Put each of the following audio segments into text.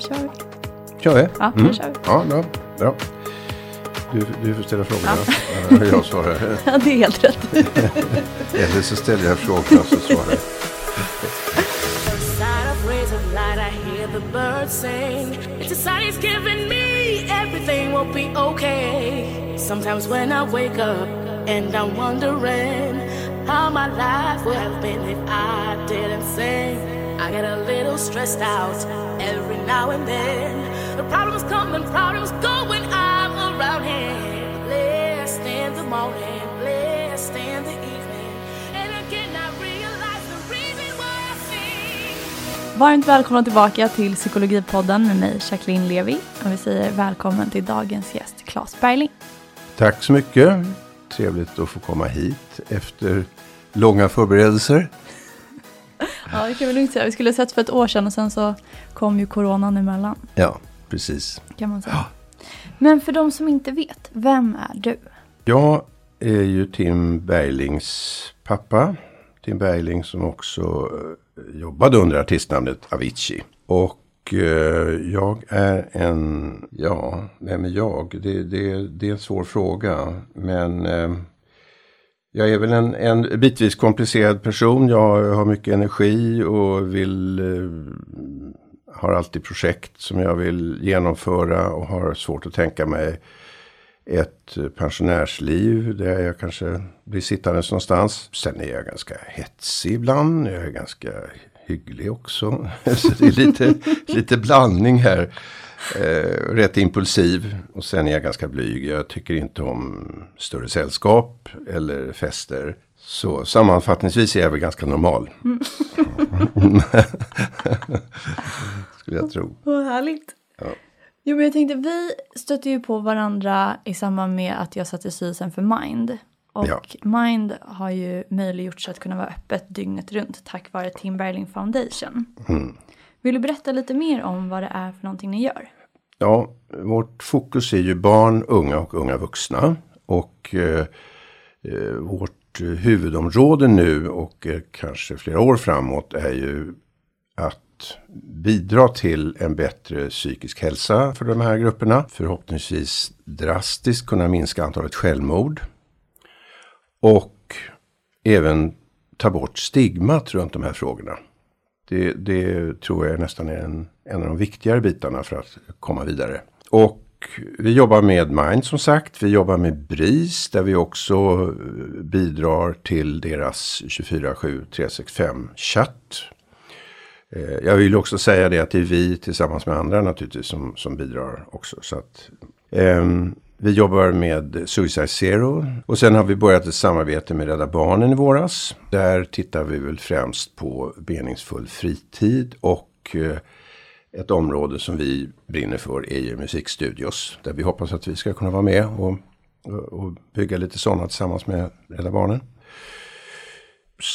då kör vi. Kör vi? Ja, mm. då kör vi. Ja, bra. bra. Du, du får ställa frågorna. Ja. Jag svarar. Ja, det är helt rätt. Eller så ställer jag frågorna så svarar jag. Inside of rays of light, I hear the birds sing. It's a sign he's giving me everything will be okay. Sometimes when I wake up and I'm wondering how my life would have been if I didn't sing, I get a little stressed out every now and then. The problems come and problems go when I'm around him. Blessed in the morning, blessed in the evening, and again I realize the reason why I sing. Varmt välkomna tillbaka till Psykologipodden med mig, Jacqueline Levi. Och vi säger välkommen till dagens gäst, Claes Bergling. Tack så mycket. Trevligt att få komma hit efter långa förberedelser. Ja, det kan vi lugnt säga. Vi skulle ha sett för ett år sedan och sen så kom ju coronan emellan, Ja, precis. kan man säga. Men för de som inte vet, vem är du? Jag är ju Tim Berglings pappa. Tim Bergling som också eh, jobbade under artistnamnet Avicii. Och eh, jag är en, ja, vem är jag? Det, det, det är en svår fråga. Men eh, jag är väl en, en bitvis komplicerad person. Jag har mycket energi och vill eh, har alltid projekt som jag vill genomföra och har svårt att tänka mig ett pensionärsliv där jag kanske blir sittandes någonstans. Sen är jag ganska hetsig ibland. Jag är ganska hygglig också. Så det är lite, lite blandning här. Eh, rätt impulsiv och sen är jag ganska blyg. Jag tycker inte om större sällskap eller fester. Så sammanfattningsvis är jag väl ganska normal. Skulle jag tro. Vad härligt. Jo, men jag tänkte, vi stötte ju på varandra i samband med att jag satt i styrelsen för Mind. Och Ja. Mind har ju möjliggjorts att kunna vara öppet dygnet runt tack vare Tim Bergling Foundation. Vill du berätta lite mer om vad det är för någonting ni gör? Ja, vårt fokus är ju barn, unga och unga vuxna. Och eh, eh, vårt huvudområde nu och eh, kanske flera år framåt är ju att bidra till en bättre psykisk hälsa för de här grupperna. Förhoppningsvis drastiskt kunna minska antalet självmord. Och även ta bort stigmat runt de här frågorna. Det, det tror jag nästan är en, en av de viktigare bitarna för att komma vidare. Och vi jobbar med Mind som sagt. Vi jobbar med BRIS där vi också eh, bidrar till deras 24-7 365 chatt. Jag vill också säga det att det är vi tillsammans med andra naturligtvis som, som bidrar också. Så att, ehm, vi jobbar med Suicide Zero och sen har vi börjat ett samarbete med Rädda Barnen i våras. Där tittar vi väl främst på meningsfull fritid och eh, ett område som vi brinner för är ju musikstudios. Där vi hoppas att vi ska kunna vara med och, och, bygga lite sådana tillsammans med Rädda Barnen.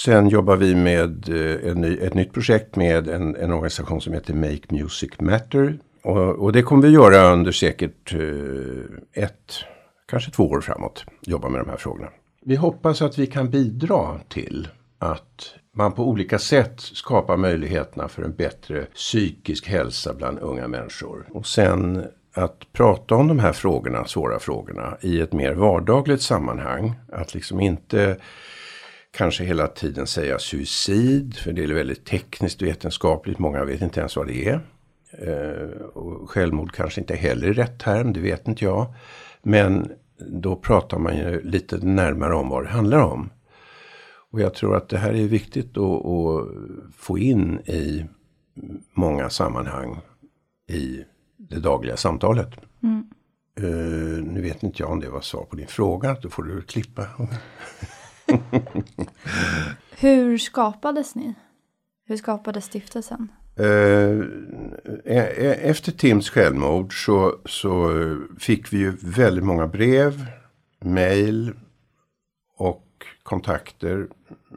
Sen jobbar vi med eh, en ny, ett nytt projekt med en, en organisation som heter Make Music Matter. Och, och det kommer vi göra under säkert eh, ett, kanske två år framåt. Jobba med de här frågorna. Vi hoppas att vi kan bidra till att man på olika sätt skapar möjligheterna för en bättre psykisk hälsa bland unga människor. Och sen att prata om de här frågorna, svåra frågorna, i ett mer vardagligt sammanhang. Att liksom inte kanske hela tiden säga suicid, för det är väldigt tekniskt och vetenskapligt. Många vet inte ens vad det är. Eh, och självmord kanske inte heller är rätt term, det vet inte jag. Men då pratar man ju lite närmare om vad det handlar om. Och jag tror att det här är viktigt att, få in i många sammanhang i det dagliga samtalet. Eh, nu vet inte jag om det var svar på din fråga, då får du klippa. Hur skapades ni? Hur skapades stiftelsen? Eh, eh, eh, efter Tims självmord så, så fick vi ju väldigt många brev, mejl och kontakter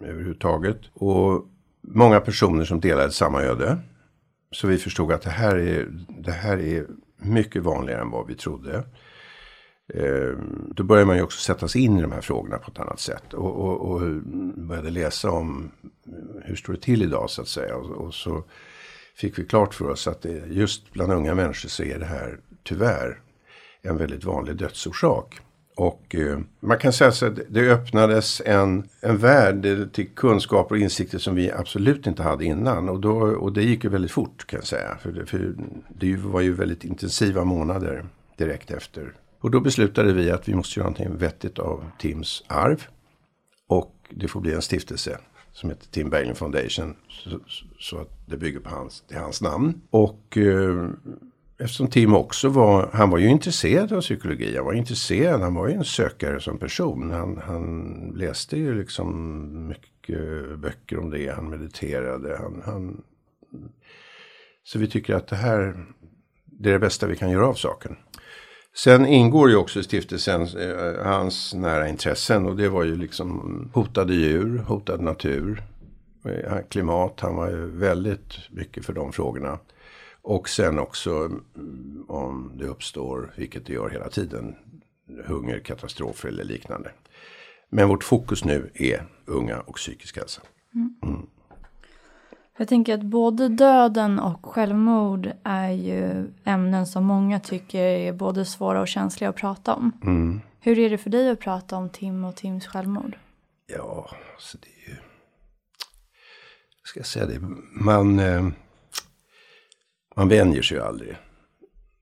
överhuvudtaget. Och många personer som delade samma öde. Så vi förstod att det här är, det här är mycket vanligare än vad vi trodde. Då började man ju också sätta sig in i de här frågorna på ett annat sätt. Och, och, och började läsa om hur står det till idag så att säga. Och, och så fick vi klart för oss att det, just bland unga människor så är det här tyvärr en väldigt vanlig dödsorsak. Och eh, man kan säga så att det öppnades en, en värld till kunskaper och insikter som vi absolut inte hade innan. Och, då, och det gick ju väldigt fort kan jag säga. För det, för det var ju väldigt intensiva månader direkt efter. Och då beslutade vi att vi måste göra någonting vettigt av Tims arv. Och det får bli en stiftelse som heter Tim Bergling Foundation. Så, så, att det bygger på hans, det hans namn. Och eh, eftersom Tim också var, han var ju intresserad av psykologi. Han var intresserad, han var ju en sökare som person. Han, han läste ju liksom mycket böcker om det. Han mediterade. Han, han, så vi tycker att det här, det är det bästa vi kan göra av saken. Sen ingår ju också i stiftelsen eh, hans nära intressen och det var ju liksom hotade djur, hotad natur, eh, klimat. Han var ju väldigt mycket för de frågorna. Och sen också mm, om det uppstår, vilket det gör hela tiden, hungerkatastrofer eller liknande. Men vårt fokus nu är unga och psykisk hälsa. Mm. Jag tänker att både döden och självmord är ju ämnen som många tycker är både svåra och känsliga att prata om. Mm. Hur är det för dig att prata om Tim och Tims självmord? Ja, alltså det är ju... Ska jag säga det? Man, eh, man vänjer sig ju aldrig.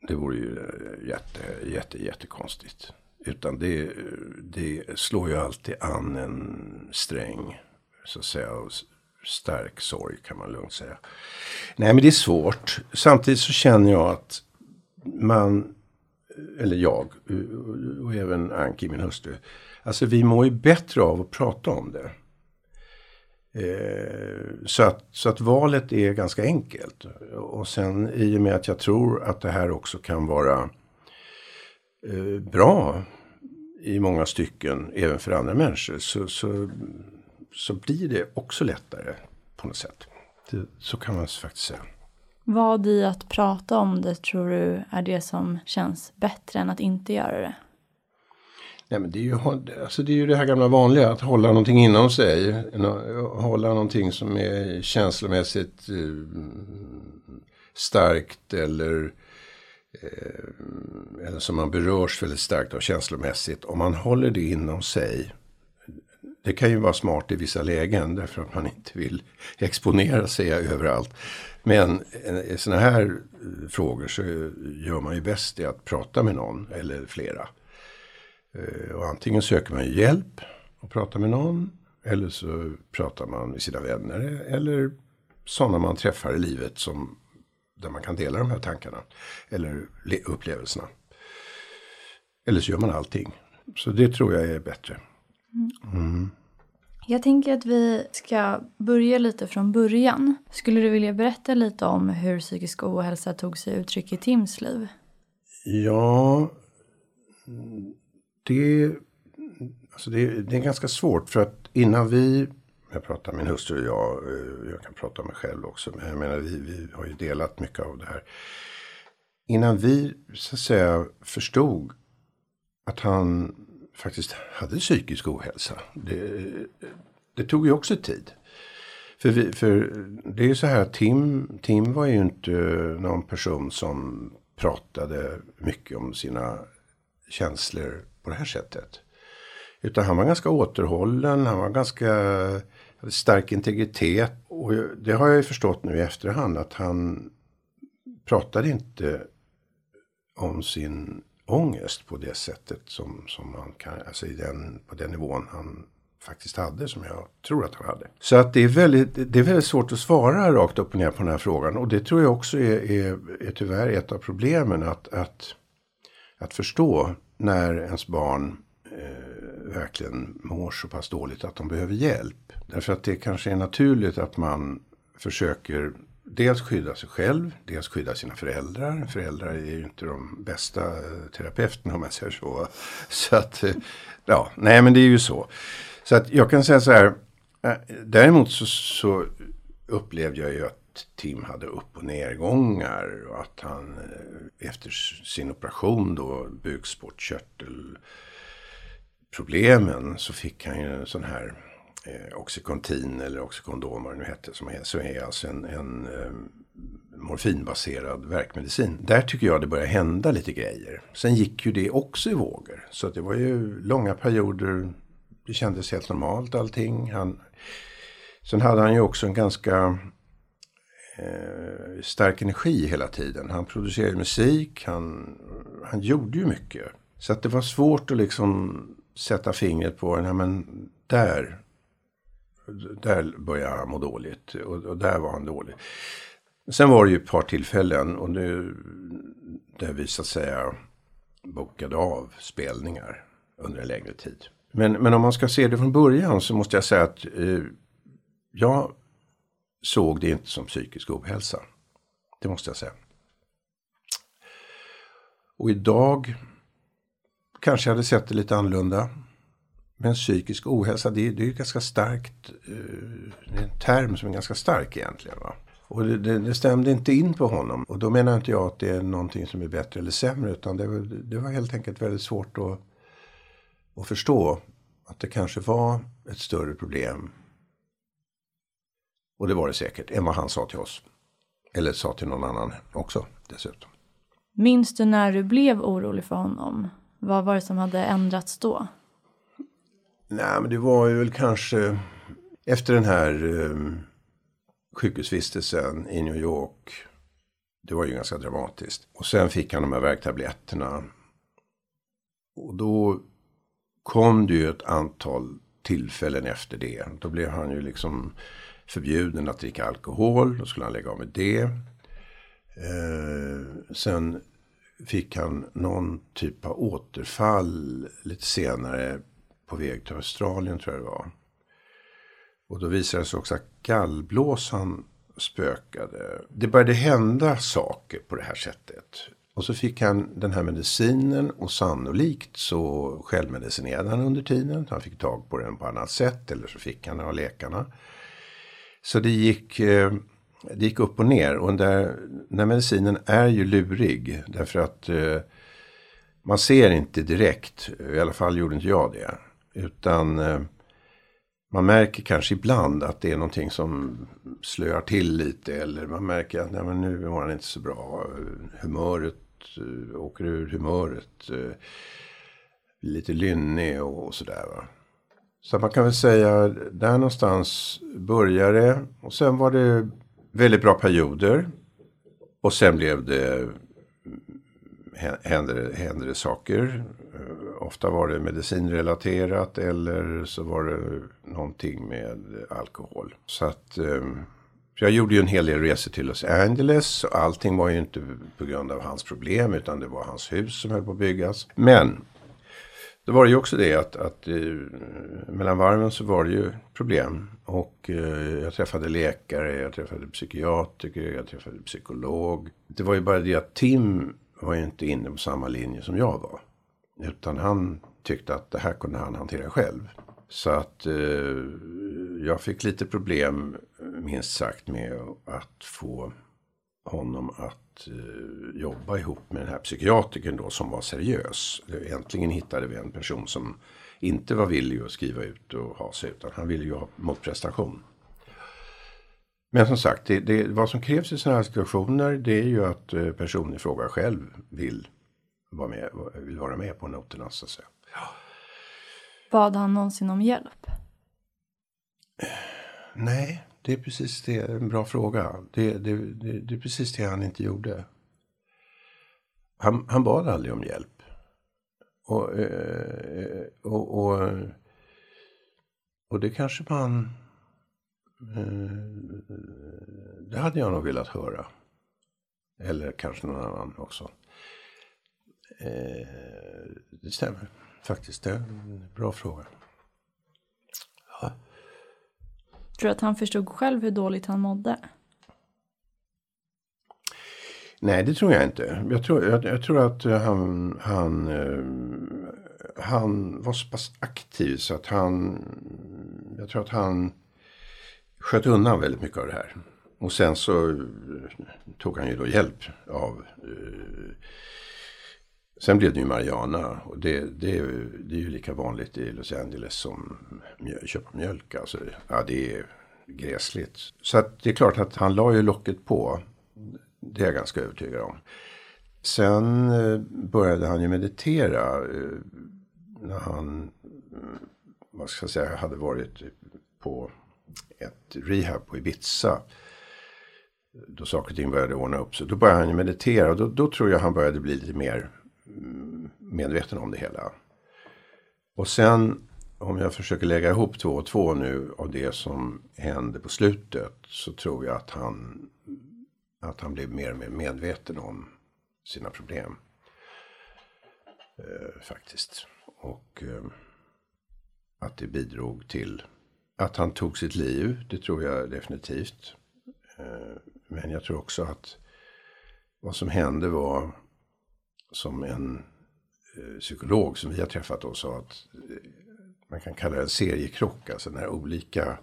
Det vore ju jätte, jätte, jättekonstigt. Utan det, det slår ju alltid an en sträng, så att säga stark sorg kan man lugnt säga. Nej men det är svårt. Samtidigt så känner jag att man, eller jag och även Anki min hustru. Alltså vi mår ju bättre av att prata om det. Eh, så, att, så att valet är ganska enkelt. Och sen i och med att jag tror att det här också kan vara eh, bra i många stycken, även för andra människor, så, så så blir det också lättare på något sätt. Det, så kan man faktiskt säga. Vad i att prata om det tror du är det som känns bättre än att inte göra det? Nej, men det, är ju, alltså det är ju det här gamla vanliga, att hålla någonting inom sig. Hålla någonting som är känslomässigt eh, starkt eller, eh, eller som man berörs väldigt starkt av känslomässigt. Om man håller det inom sig det kan ju vara smart i vissa lägen därför att man inte vill exponera sig överallt. Men i sådana här eh, frågor så gör man ju bäst i att prata med någon eller flera. Eh, och antingen söker man hjälp och pratar med någon. Eller så pratar man med sina vänner. Eller sådana man träffar i livet som, där man kan dela de här tankarna. Eller upplevelserna. Eller så gör man allting. Så det tror jag är bättre. Mm. Jag tänker att vi ska börja lite från början. Skulle du vilja berätta lite om hur psykisk ohälsa tog sig uttryck i Tims liv? Ja, det, alltså det, det är ganska svårt för att innan vi jag pratar min hustru och jag, eh, jag kan prata om mig själv också. Men jag menar, vi, vi har ju delat mycket av det här. Innan vi så att säga förstod att han faktiskt hade psykisk ohälsa. Det, det tog ju också tid. För, vi, för det är ju så här att Tim, Tim var ju inte någon person som pratade mycket om sina känslor på det här sättet. Utan han var ganska återhållen, han var ganska stark integritet. Och det har jag ju förstått nu i efterhand att han pratade inte om sin ångest på det sättet som, som man kan, alltså i den, på den nivån han faktiskt hade, som jag tror att han hade. Så att det är väldigt, det är väldigt svårt att svara rakt upp och ner på den här frågan. Och det tror jag också är, är, är tyvärr ett av problemen, att, att, att förstå när ens barn eh, verkligen mår så pass dåligt att de behöver hjälp. Därför att det kanske är naturligt att man försöker dels skydda sig själv, dels skydda sina föräldrar. Föräldrar är ju inte de bästa eh, terapeuterna om man säger så. Så att, eh, ja, nej men det är ju så. Så att jag kan säga så här, eh, däremot så, så upplevde jag ju att Tim hade upp och nedgångar och att han efter sin operation då, bukspottkörtelproblemen, så fick han ju en sån här eh, Oxycontin eller Oxycondom vad det nu hette. Som är, så är alltså en, en eh, morfinbaserad verkmedicin. Där tycker jag det börjar hända lite grejer. Sen gick ju det också i vågor. Så det var ju långa perioder. Det kändes helt normalt allting. Han, sen hade han ju också en ganska eh, stark energi hela tiden. Han producerade musik, han, han gjorde ju mycket. Så att det var svårt att liksom sätta fingret på, nej men där, där började han må dåligt och, och där var han dålig. Sen var det ju ett par tillfällen och nu där vi så att säga bokade av spelningar under en längre tid. Men, men om man ska se det från början så måste jag säga att eh, jag såg det inte som psykisk ohälsa. Det måste jag säga. Och idag kanske jag hade sett det lite annorlunda. Men psykisk ohälsa, det, det är ju ganska starkt. Eh, det är en term som är ganska stark egentligen. Va? Och det, det, det, stämde inte in på honom. Och då menar inte jag att det är någonting som är bättre eller sämre. Utan det, det var helt enkelt väldigt svårt att, att förstå att det kanske var ett större problem. Och det var det säkert, än vad han sa till oss. Eller sa till någon annan också dessutom. Minns du när du blev orolig för honom? Vad var det som hade ändrats då? Nej, men det var ju väl kanske efter den här eh, sjukhusvistelsen i New York. Det var ju ganska dramatiskt. Och sen fick han de här värktabletterna. Och då kom det ju ett antal tillfällen efter det. Då blev han ju liksom förbjuden att dricka alkohol. Då skulle han lägga av med det. Eh, sen fick han någon typ av återfall lite senare på väg till Australien tror jag det var. Och då visade det sig också att gallblåsan spökade. Det började hända saker på det här sättet. Och så fick han den här medicinen och sannolikt så självmedicinerade han under tiden. Han fick tag på den på annat sätt eller så fick han den av läkarna. Så det gick, eh, det gick upp och ner. Och där, den här medicinen är ju lurig. Därför att eh, man ser inte direkt, i alla fall gjorde inte jag det. Utan eh, man märker kanske ibland att det är någonting som slöar till lite. Eller man märker att nej, men nu mår han inte så bra. Humöret eh, åker ur humöret. Eh, lite lynnig och, och sådär. Va? Så man kan väl säga där någonstans började det. Och sen var det väldigt bra perioder. Och sen blev det mm, hände, hände det saker. Eh, ofta var det medicinrelaterat eller så var det någonting med alkohol. Så att ehm, jag gjorde ju en hel del resor till Los Angeles. Och allting var ju inte på grund av hans problem utan det var hans hus som höll på att byggas. Men då var det ju också det att, att eh, mellan varven så var det ju problem. Och eh, jag träffade läkare, jag träffade psykiatriker, jag träffade psykolog. Det var ju bara det att Tim var ju inte inne på samma linje som jag var. Utan han tyckte att det här kunde han hantera själv. Så att eh, jag fick lite problem, minst sagt, med att få honom att eh, jobba ihop med den här psykiatrikern då som var seriös. Äntligen hittade vi en person som inte var villig att skriva ut och ha sig utan han ville ju ha motprestation. Men som sagt, det, det, vad som krävs i sådana här situationer det är ju att eh, personen i fråga själv vill vara med, vill vara med på noterna så att säga. Ja. Bad han någonsin om hjälp? Nej, det är precis det. En bra fråga. Det, det, det, det är precis det han inte gjorde. Han, han bad aldrig om hjälp. Och, eh, och, och, och det kanske man... Eh, det hade jag nog velat höra. Eller kanske någon annan också. Eh, det stämmer faktiskt. Det är en bra fråga. Ja. Tror du att han förstod själv hur dåligt han mådde? Nej, det tror jag inte. Jag tror, jag, jag tror att han, han, uh, han var så pass aktiv så att han... Jag tror att han sköt undan väldigt mycket av det här. Och sen så tog han ju då hjälp av uh, Sen blev det ju Mariana och det, det, det är ju lika vanligt i Los Angeles som mjöl, köpa mjölk. Alltså, ja, det är gräsligt. Så att det är klart att han la ju locket på. Det är jag ganska övertygad om. Sen eh, började han ju meditera eh, när han, mm, vad ska jag säga, hade varit på ett rehab på Ibiza. Då saker och ting började ordna upp sig. Då började han ju meditera och då, då tror jag han började bli lite mer medveten om det hela. Och sen om jag försöker lägga ihop två och två nu av det som hände på slutet så tror jag att han, att han blev mer och mer medveten om sina problem. Eh, faktiskt. Och eh, att det bidrog till att han tog sitt liv. Det tror jag definitivt. Eh, men jag tror också att vad som hände var som en eh, psykolog som vi har träffat och sa att eh, man kan kalla det en seriekrock. Alltså när olika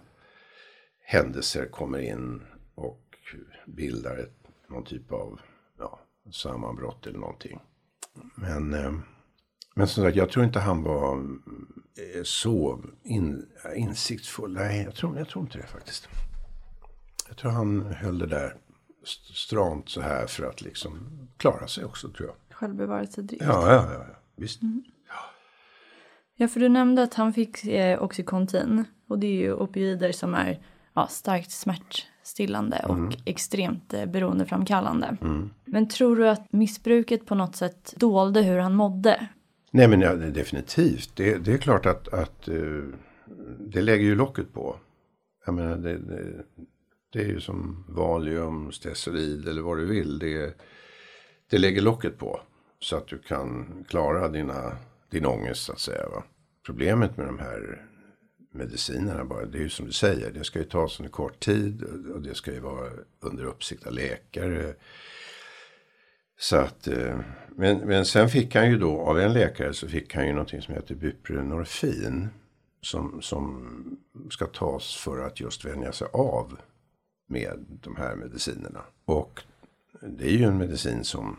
händelser kommer in och bildar ett, någon typ av ja, sammanbrott eller någonting. Men, eh, men som sagt, jag tror inte han var eh, så in, eh, insiktsfull. Nej, jag tror, jag tror inte det faktiskt. Jag tror han höll det där stramt så här för att liksom klara sig också tror jag. Självbevarelsedrift. Ja, ja, ja, ja. visst. Mm. Ja, för du nämnde att han fick eh, Oxycontin. Och det är ju opioider som är ja, starkt smärtstillande och mm. extremt eh, beroendeframkallande. Mm. Men tror du att missbruket på något sätt dolde hur han mådde? Nej men ja, definitivt. Det, det är klart att, att uh, det lägger ju locket på. Jag menar det, det, det är ju som Valium, Stesolid eller vad du vill. Det, det lägger locket på. Så att du kan klara dina din ångest så att säga. Va? Problemet med de här medicinerna bara, det är ju som du säger, det ska ju tas under kort tid och det ska ju vara under uppsikt av läkare. Så att, eh, men, men sen fick han ju då, av en läkare så fick han ju någonting som heter buprenorfin. Som, som ska tas för att just vänja sig av med de här medicinerna. Och det är ju en medicin som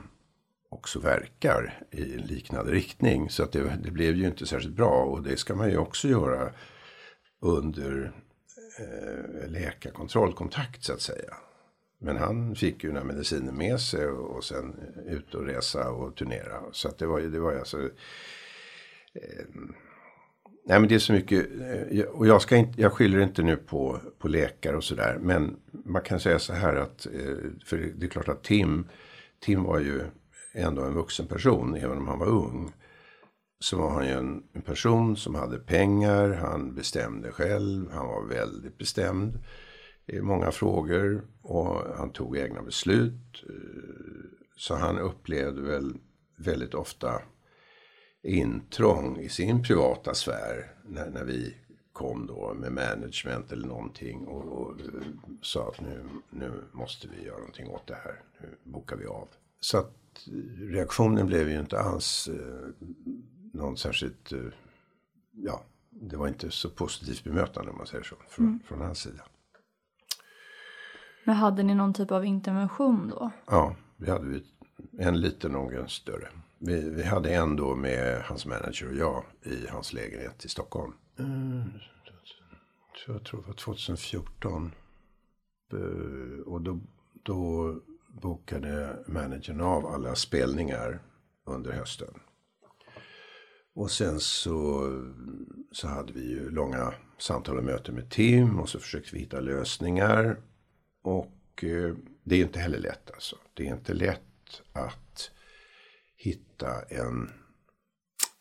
också verkar i en liknande riktning. Så att det, det, blev ju inte särskilt bra och det ska man ju också göra under eh, läkarkontrollkontakt så att säga. Men han fick ju den här medicinen med sig och, och sen ut och resa och turnera. Så att det var ju, det var ju alltså. Eh, nej men det är så mycket. Eh, och jag ska inte, jag skyller inte nu på, på läkare och sådär. Men man kan säga så här att, eh, för det är klart att Tim, Tim var ju ändå en vuxen person, även om han var ung. Så var han ju en, en person som hade pengar, han bestämde själv, han var väldigt bestämd i många frågor och han tog egna beslut. Eh, så han upplevde väl väldigt ofta intrång i sin privata sfär när, när vi kom då med management eller någonting och, och sa att nu, nu måste vi göra någonting åt det här. Nu bokar vi av. Så att reaktionen blev ju inte alls eh, någon särskilt, eh, ja, det var inte så positivt bemötande om man säger så, från, mm. från hans sida. Men hade ni någon typ av intervention då? Ja, vi hade en liten och en större. Vi, vi hade en då med hans manager och jag i hans lägenhet i Stockholm. Mm, jag tror det var 2014. Eh, och då, då bokade managern av alla spelningar under hösten. Och sen så, så hade vi ju långa samtal och möten med Tim och så försökte vi hitta lösningar. Och eh, det är inte heller lätt alltså. Det är inte lätt att hitta en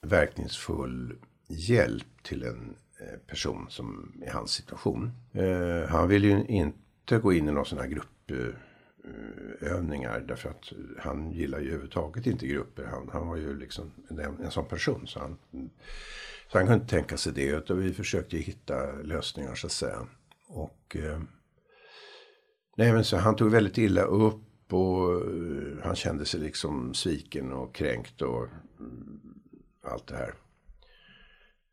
verkningsfull hjälp till en eh, person som i hans situation. Eh, han vill ju inte gå in i någon sån här gruppövningar Därför att han gillar ju överhuvudtaget inte grupper. Han, han var ju liksom en, en sån person. Så han, så han kunde inte tänka sig det. Utan vi försökte hitta lösningar så att säga. Och eh, nej men så han tog väldigt illa upp. Och eh, han kände sig liksom sviken och kränkt och mm, allt det här.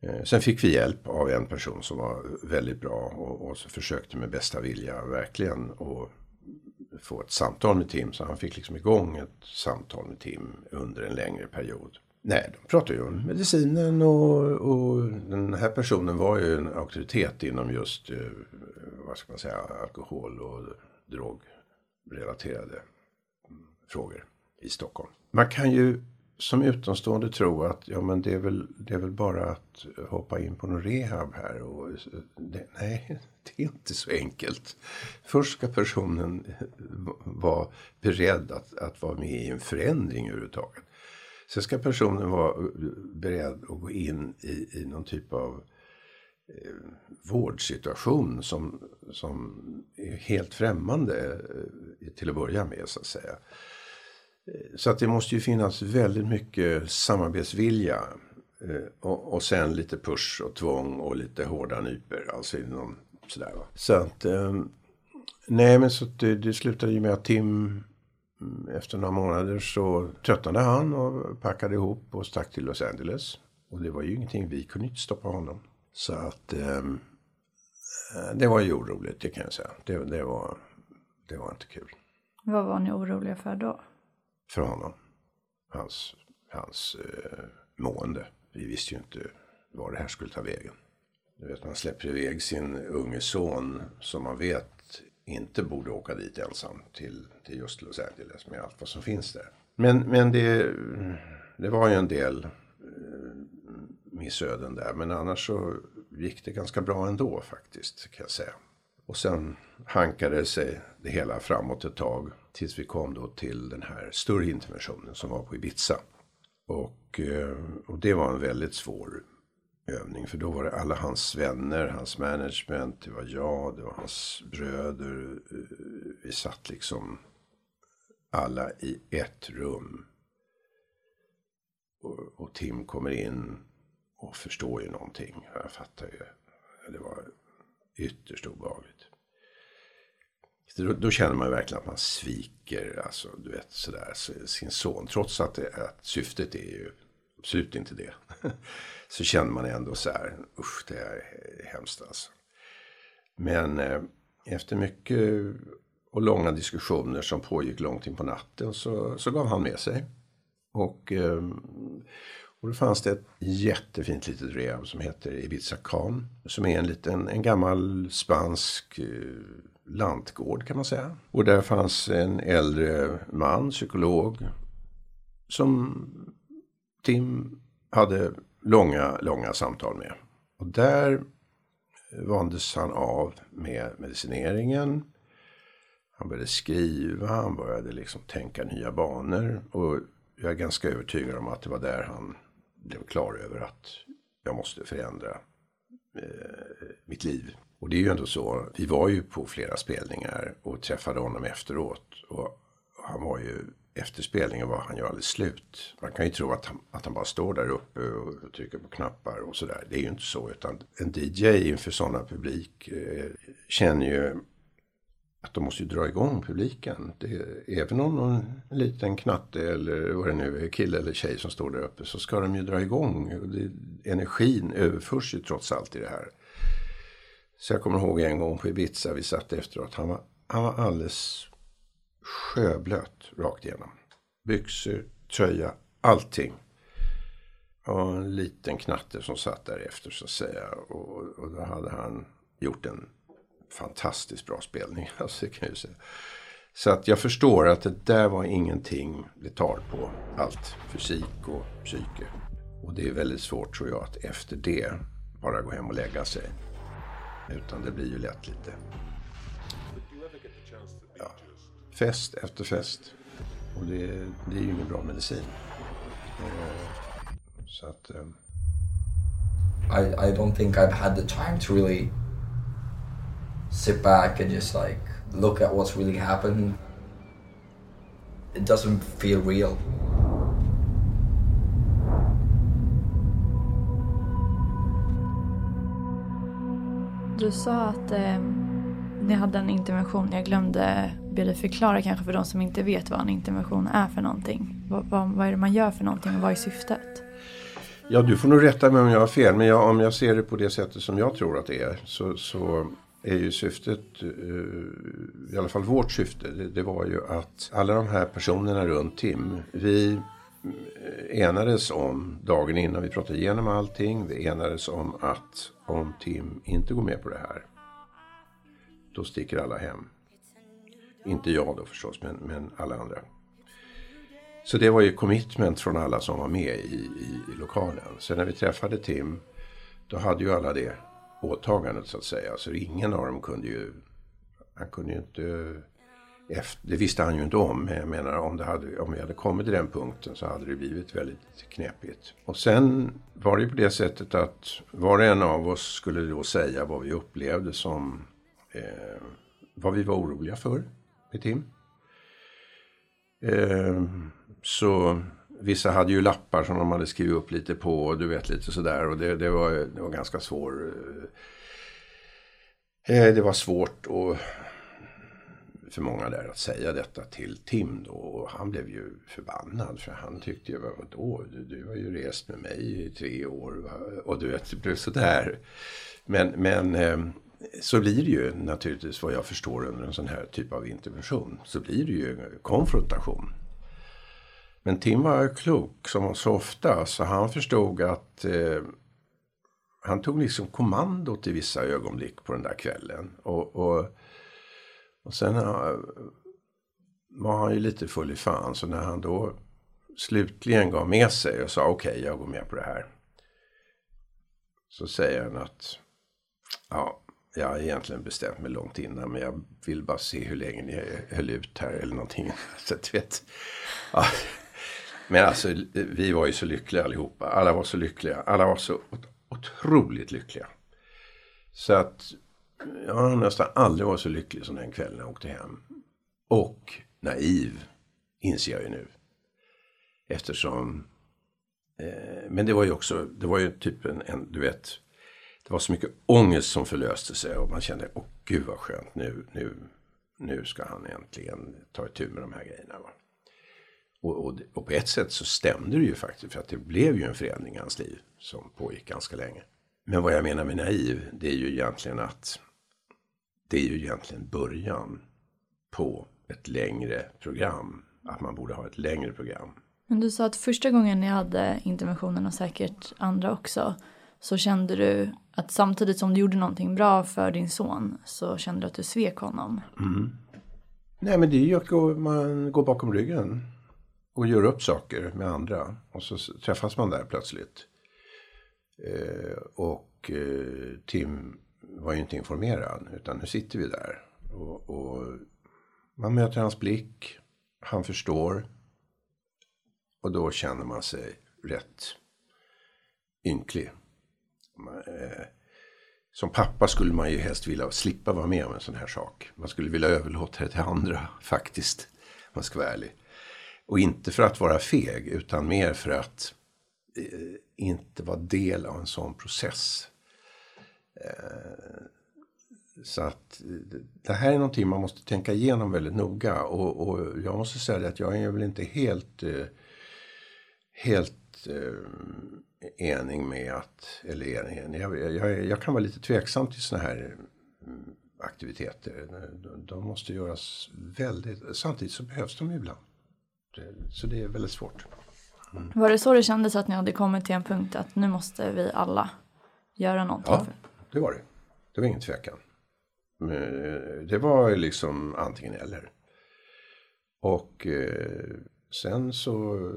Eh, sen fick vi hjälp av en person som var väldigt bra och, och så försökte med bästa vilja verkligen att få ett samtal med Tim. Så han fick liksom igång ett samtal med Tim under en längre period. Nej, de pratade ju om medicinen och, och den här personen var ju en auktoritet inom just, eh, vad ska man säga, alkohol och drog. Relaterade mm, frågor i Stockholm. Man kan ju som utomstående tro att ja, men det, är väl, det är väl bara att hoppa in på någon rehab här. Och, det, nej, det är inte så enkelt. Först ska personen eh, vara beredd att, att vara med i en förändring överhuvudtaget. Sen ska personen vara eh, beredd att gå in i, i någon typ av eh, Eh, vårdsituation som, som är helt främmande eh, till att börja med så att säga. Eh, så att det måste ju finnas väldigt mycket samarbetsvilja. Och, och sen lite push och tvång och lite hårda nyper. Alltså inom sådär va. Så att, ehm, nej men så det, det slutade ju med att Tim mm, efter några månader så tröttnade han och packade ihop och stack till Los Angeles. Och det var ju ingenting, vi kunde inte stoppa honom. Så att eh, det var ju oroligt, det kan jag säga. Det, det, var, det var inte kul. Vad var ni oroliga för då? för honom. Hans, hans eh, mående. Vi visste ju inte var det här skulle ta vägen. Du vet, man släpper iväg sin unge son som man vet inte borde åka dit ensam till, till just Los Angeles med allt vad som finns där. Men, men det, det var ju en del missöden där. Men annars så gick det ganska bra ändå faktiskt kan jag säga. Och sen hankade sig det hela framåt ett tag. Tills vi kom då till den här större interventionen som var på Ibiza. Och, eh, och det var en väldigt svår övning. För då var det alla hans vänner, hans management, det var jag, det var hans bröder. Eh, vi satt liksom alla i ett rum. Och, och Tim kommer in och förstår ju någonting. Jag fattar ju. Det var ytterst obehagligt. Då, då, känner man ju verkligen att man sviker, alltså du vet sådär, sin son. Trots att, det, att syftet är ju absolut inte det. så känner man ändå så här, usch det är hemskt alltså. Men eh, efter mycket och långa diskussioner som pågick långt in på natten så, så gav han med sig. Och, eh, och då fanns det ett jättefint litet rehab som heter Ibiza Khan. Som är en liten, en gammal spansk eh, lantgård kan man säga. Och där fanns en äldre man, psykolog, som Tim hade långa, långa samtal med. Och där vandes han av med medicineringen. Han började skriva, han började liksom tänka nya banor. Och jag är ganska övertygad om att det var där han blev klar över att jag måste förändra eh, mitt liv. Och det är ju ändå så, vi var ju på flera spelningar och träffade honom efteråt. Och han var ju, efter spelningen var han ju alldeles slut. Man kan ju tro att han, att han bara står där uppe och trycker på knappar och sådär. Det är ju inte så, utan en DJ inför sådana publik eh, känner ju att de måste ju dra igång publiken. Det, även om någon liten knatte eller vad det nu är, kille eller tjej som står där uppe så ska de ju dra igång. Det, energin överförs ju trots allt i det här. Så jag kommer ihåg en gång på Ibiza, vi satt efteråt. Han var, han var alldeles sjöblöt rakt igenom. Byxor, tröja, allting. Och en liten knatte som satt där efter så att säga. Och, och då hade han gjort en fantastiskt bra spelning. Alltså, kan jag säga. Så att jag förstår att det där var ingenting det tar på allt. Fysik och psyke. Och det är väldigt svårt tror jag att efter det bara gå hem och lägga sig. Utan det blir ju lätt lite ja, fest efter fest. Och det, det är ju ingen bra medicin. Eh, så att... Um... I, I don't think I've had the time to really sit back and just like look at what's really happened. It doesn't feel real. Du sa att eh, ni hade en intervention. Jag glömde be dig förklara kanske för de som inte vet vad en intervention är för någonting. Vad, vad, vad är det man gör för någonting och vad är syftet? Ja, du får nog rätta mig om jag har fel. Men jag, om jag ser det på det sättet som jag tror att det är. Så, så är ju syftet, eh, i alla fall vårt syfte, det, det var ju att alla de här personerna runt Tim, vi eh, enades om dagen innan vi pratade igenom allting. Vi enades om att om Tim inte går med på det här. Då sticker alla hem. Inte jag då förstås, men, men alla andra. Så det var ju commitment från alla som var med i, i, i lokalen. Sen när vi träffade Tim, då hade ju alla det åtagandet så att säga. Så ingen av dem kunde ju, han kunde ju inte, efter, det visste han ju inte om. Men jag menar om, det hade, om vi hade kommit till den punkten så hade det blivit väldigt knepigt. Och sen var det ju på det sättet att var och en av oss skulle då säga vad vi upplevde som, eh, vad vi var oroliga för med Tim. Eh, så vissa hade ju lappar som de hade skrivit upp lite på och du vet lite sådär och det, det, var, det var ganska svårt. Eh, eh, det var svårt och för många där att säga detta till Tim då. Och han blev ju förbannad för han tyckte ju, vadå, du, du har ju rest med mig i tre år och du vet, det blev sådär. Men, men eh, så blir det ju naturligtvis vad jag förstår under en sån här typ av intervention. Så blir det ju konfrontation. Men Tim var klok som så ofta så han förstod att eh, han tog liksom kommandot i vissa ögonblick på den där kvällen. Och, och, och sen eh, var han ju lite full i fan så när han då slutligen gav med sig och sa okej okay, jag går med på det här. Så säger han att ja, jag har egentligen bestämt mig långt innan men jag vill bara se hur länge ni höll ut här eller någonting. Så att, vet, ja. Men alltså vi var ju så lyckliga allihopa. Alla var så lyckliga. Alla var så otroligt lyckliga. Så att jag har nästan aldrig varit så lycklig som den kvällen jag åkte hem. Och naiv, inser jag ju nu. Eftersom, eh, men det var ju också, det var ju typ en, en, du vet, det var så mycket ångest som förlöste sig och man kände, åh gud vad skönt, nu, nu, nu ska han äntligen ta itu med de här grejerna. Va? Och, och, och, på ett sätt så stämde det ju faktiskt för att det blev ju en förändring i hans liv som pågick ganska länge. Men vad jag menar med naiv, det är ju egentligen att det är ju egentligen början på ett längre program. Att man borde ha ett längre program. Men du sa att första gången ni hade interventionen och säkert andra också så kände du att samtidigt som du gjorde någonting bra för din son så kände du att du svek honom. Mm. Nej men det är ju att man går bakom ryggen och gör upp saker med andra. Och så träffas man där plötsligt. Eh, och eh, Tim var ju inte informerad utan nu sitter vi där. Och, och, man möter hans blick, han förstår. Och då känner man sig rätt ynklig. Eh, som pappa skulle man ju helst vilja slippa vara med om en sån här sak. Man skulle vilja överlåta det till andra faktiskt. Om man ska vara ärlig. Och inte för att vara feg utan mer för att eh, inte vara del av en sån process. Eh, så att eh, det här är någonting man måste tänka igenom väldigt noga. Och, och jag måste säga att jag är väl inte helt, eh, helt eh, enig med att, eller enig, jag, jag, jag kan vara lite tveksam till sådana här mm, aktiviteter. De måste göras väldigt, samtidigt så behövs de ibland. Så det är väldigt svårt. Mm. Var det så det kändes att ni hade kommit till en punkt att nu måste vi alla göra någonting? Ja, det var det. Det var ingen tvekan. Det var liksom antingen eller. Och eh, sen så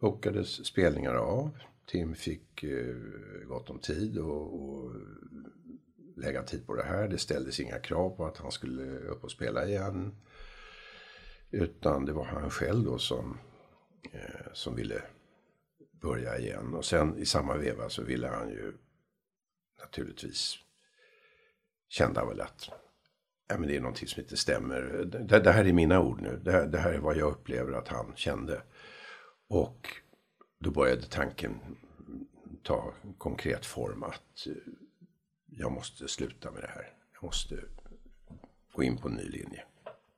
bokades spelningar av. Tim fick eh, gott om tid och, och lägga tid på det här. Det ställdes inga krav på att han skulle upp och spela igen. Utan det var han själv då som, eh, som ville börja igen. Och sen i samma veva så ville han ju naturligtvis, kände han väl att ja, men det är någonting som inte stämmer. Det, det här är mina ord nu. Det, det, här är vad jag upplever att han kände. Och då började tanken ta konkret form att eh, jag måste sluta med det här. Jag måste gå in på en ny linje.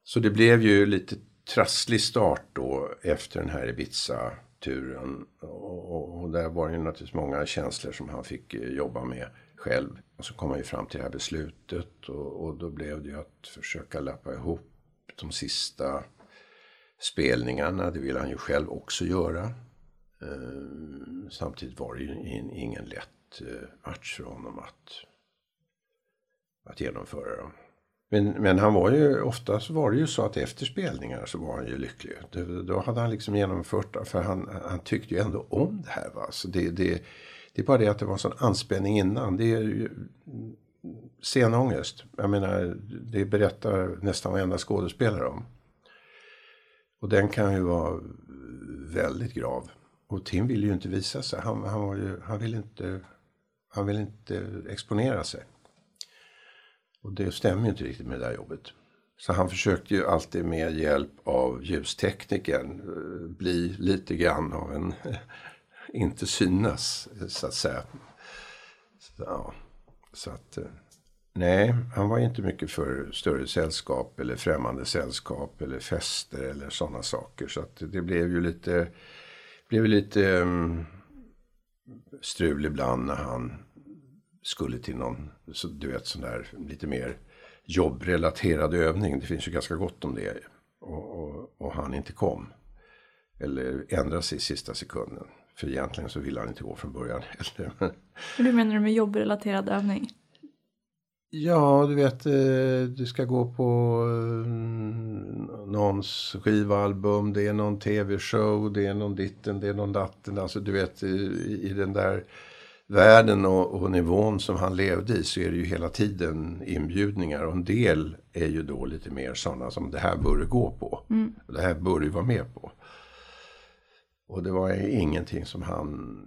Så det blev ju lite trasslig start då efter den här Ibiza-turen. Och, och, där var det ju naturligtvis många känslor som han fick eh, jobba med själv. Och så kom han ju fram till det här beslutet och, och då blev det ju att försöka lappa ihop de sista spelningarna. Det ville han ju själv också göra. Eh, samtidigt var det ju ingen lätt eh, match för honom att, att genomföra dem. Men, men han var ju, oftast var det ju så att efter spelningar så var han ju lycklig. Då, då hade han liksom genomfört, för han, han tyckte ju ändå om det här. Va? Så det, det, det är bara det att det var en sån anspänning innan. Det är ju scenångest. Jag menar, det berättar nästan varenda skådespelare om. Och den kan ju vara väldigt grav. Och Tim ville ju inte visa sig. Han, han, var ju, han, ville inte, han ville inte exponera sig. Och det stämmer ju inte riktigt med det där jobbet. Så han försökte ju alltid med hjälp av ljusteknikern eh, bli lite grann av en, inte synas så att säga. Så, ja, så att, eh, nej, han var inte mycket för större sällskap eller främmande sällskap eller fester eller sådana saker. Så att det blev ju lite, blev lite um, strul ibland när han skulle till någon, så du vet sån där lite mer jobbrelaterad övning. Det finns ju ganska gott om det. Och, och, och han inte kom. Eller ändrade sig i sista sekunden. För egentligen så ville han inte gå från början heller. Hur menar du med jobbrelaterad övning? Ja, du vet, eh, du ska gå på eh, någons skivalbum, det är någon tv-show, det är någon ditten, det är någon datten. Alltså du vet, i den där världen och, och, nivån som han levde i så är det ju hela tiden inbjudningar. Och en del är ju då lite mer sådana som det här bör du gå på. Mm. Det här bör du vara med på. Och det var ingenting som han,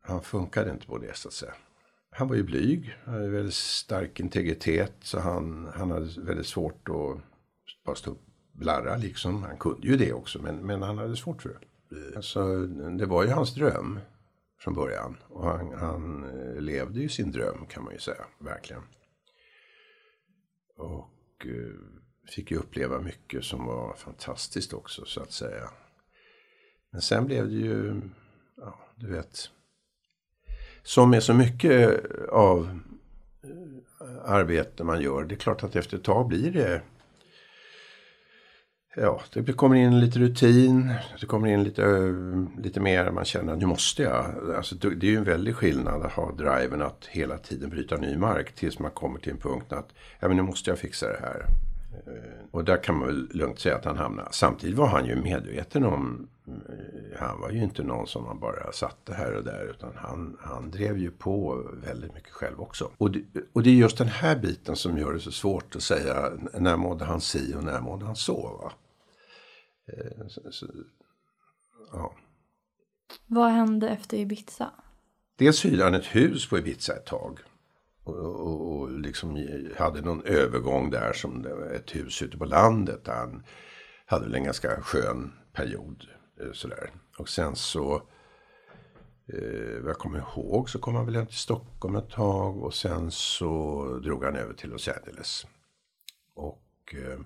han funkade inte på det så att säga. Han var ju blyg, han hade väldigt stark integritet så han, han hade väldigt svårt att bara stå upp blarra liksom. Han kunde ju det också men, men han hade svårt för det. Alltså, det var ju hans dröm från början. Och han, han eh, levde ju sin dröm kan man ju säga, verkligen. Och eh, fick ju uppleva mycket som var fantastiskt också så att säga. Men sen blev det ju, ja du vet, som med så mycket av eh, arbete man gör. Det är klart att efter ett tag blir det Ja, det kommer in lite rutin. Det kommer in lite, lite mer. Man känner att nu måste jag. Alltså, det är ju en väldig skillnad att ha driven att hela tiden bryta ny mark. Tills man kommer till en punkt att ja, men nu måste jag fixa det här. Eh, och där kan man väl lugnt säga att han hamnar. Samtidigt var han ju medveten om. Eh, han var ju inte någon som man bara satte här och där. Utan han, han drev ju på väldigt mycket själv också. Och det, och det är just den här biten som gör det så svårt att säga. När mådde han si och när mådde han så. Va? Eh, så, så, ja. Vad hände efter Ibiza? Dels hyrde han ett hus på Ibiza ett tag. Och, och, och liksom hade någon övergång där som ett hus ute på landet. Där han hade en ganska skön period. Eh, sådär. Och sen så, eh, vad jag kommer ihåg, så kom han väl hem till Stockholm ett tag. Och sen så drog han över till Los Angeles. Och eh,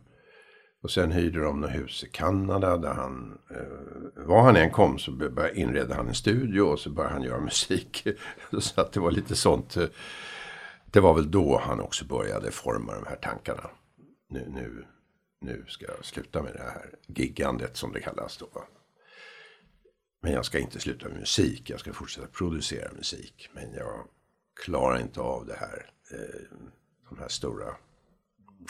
och sen hyrde de något hus i Kanada där han, eh, var han än kom så började inredde han en studio och så började han göra musik. så att det var lite sånt. Eh, det var väl då han också började forma de här tankarna. Nu, nu, nu ska jag sluta med det här giggandet som det kallas då. Men jag ska inte sluta med musik, jag ska fortsätta producera musik. Men jag klarar inte av det här, eh, de här stora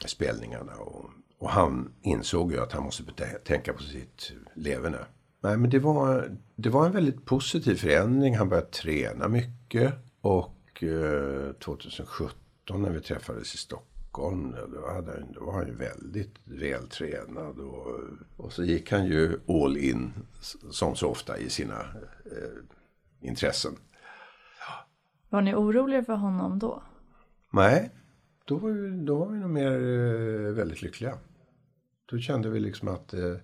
spelningarna och och han insåg ju att han måste tänka på sitt leverne. Nej, men det var, det var en väldigt positiv förändring. Han började träna mycket. Och 2017 när vi träffades i Stockholm, då, hade då var han ju väldigt vältränad. Och, och så gick han ju all in, som så ofta, i sina eh, intressen. Var ni oroliga för honom då? Nej, då var, vi, då var vi nog mer eh, väldigt lyckliga. Då kände vi liksom att, eh, att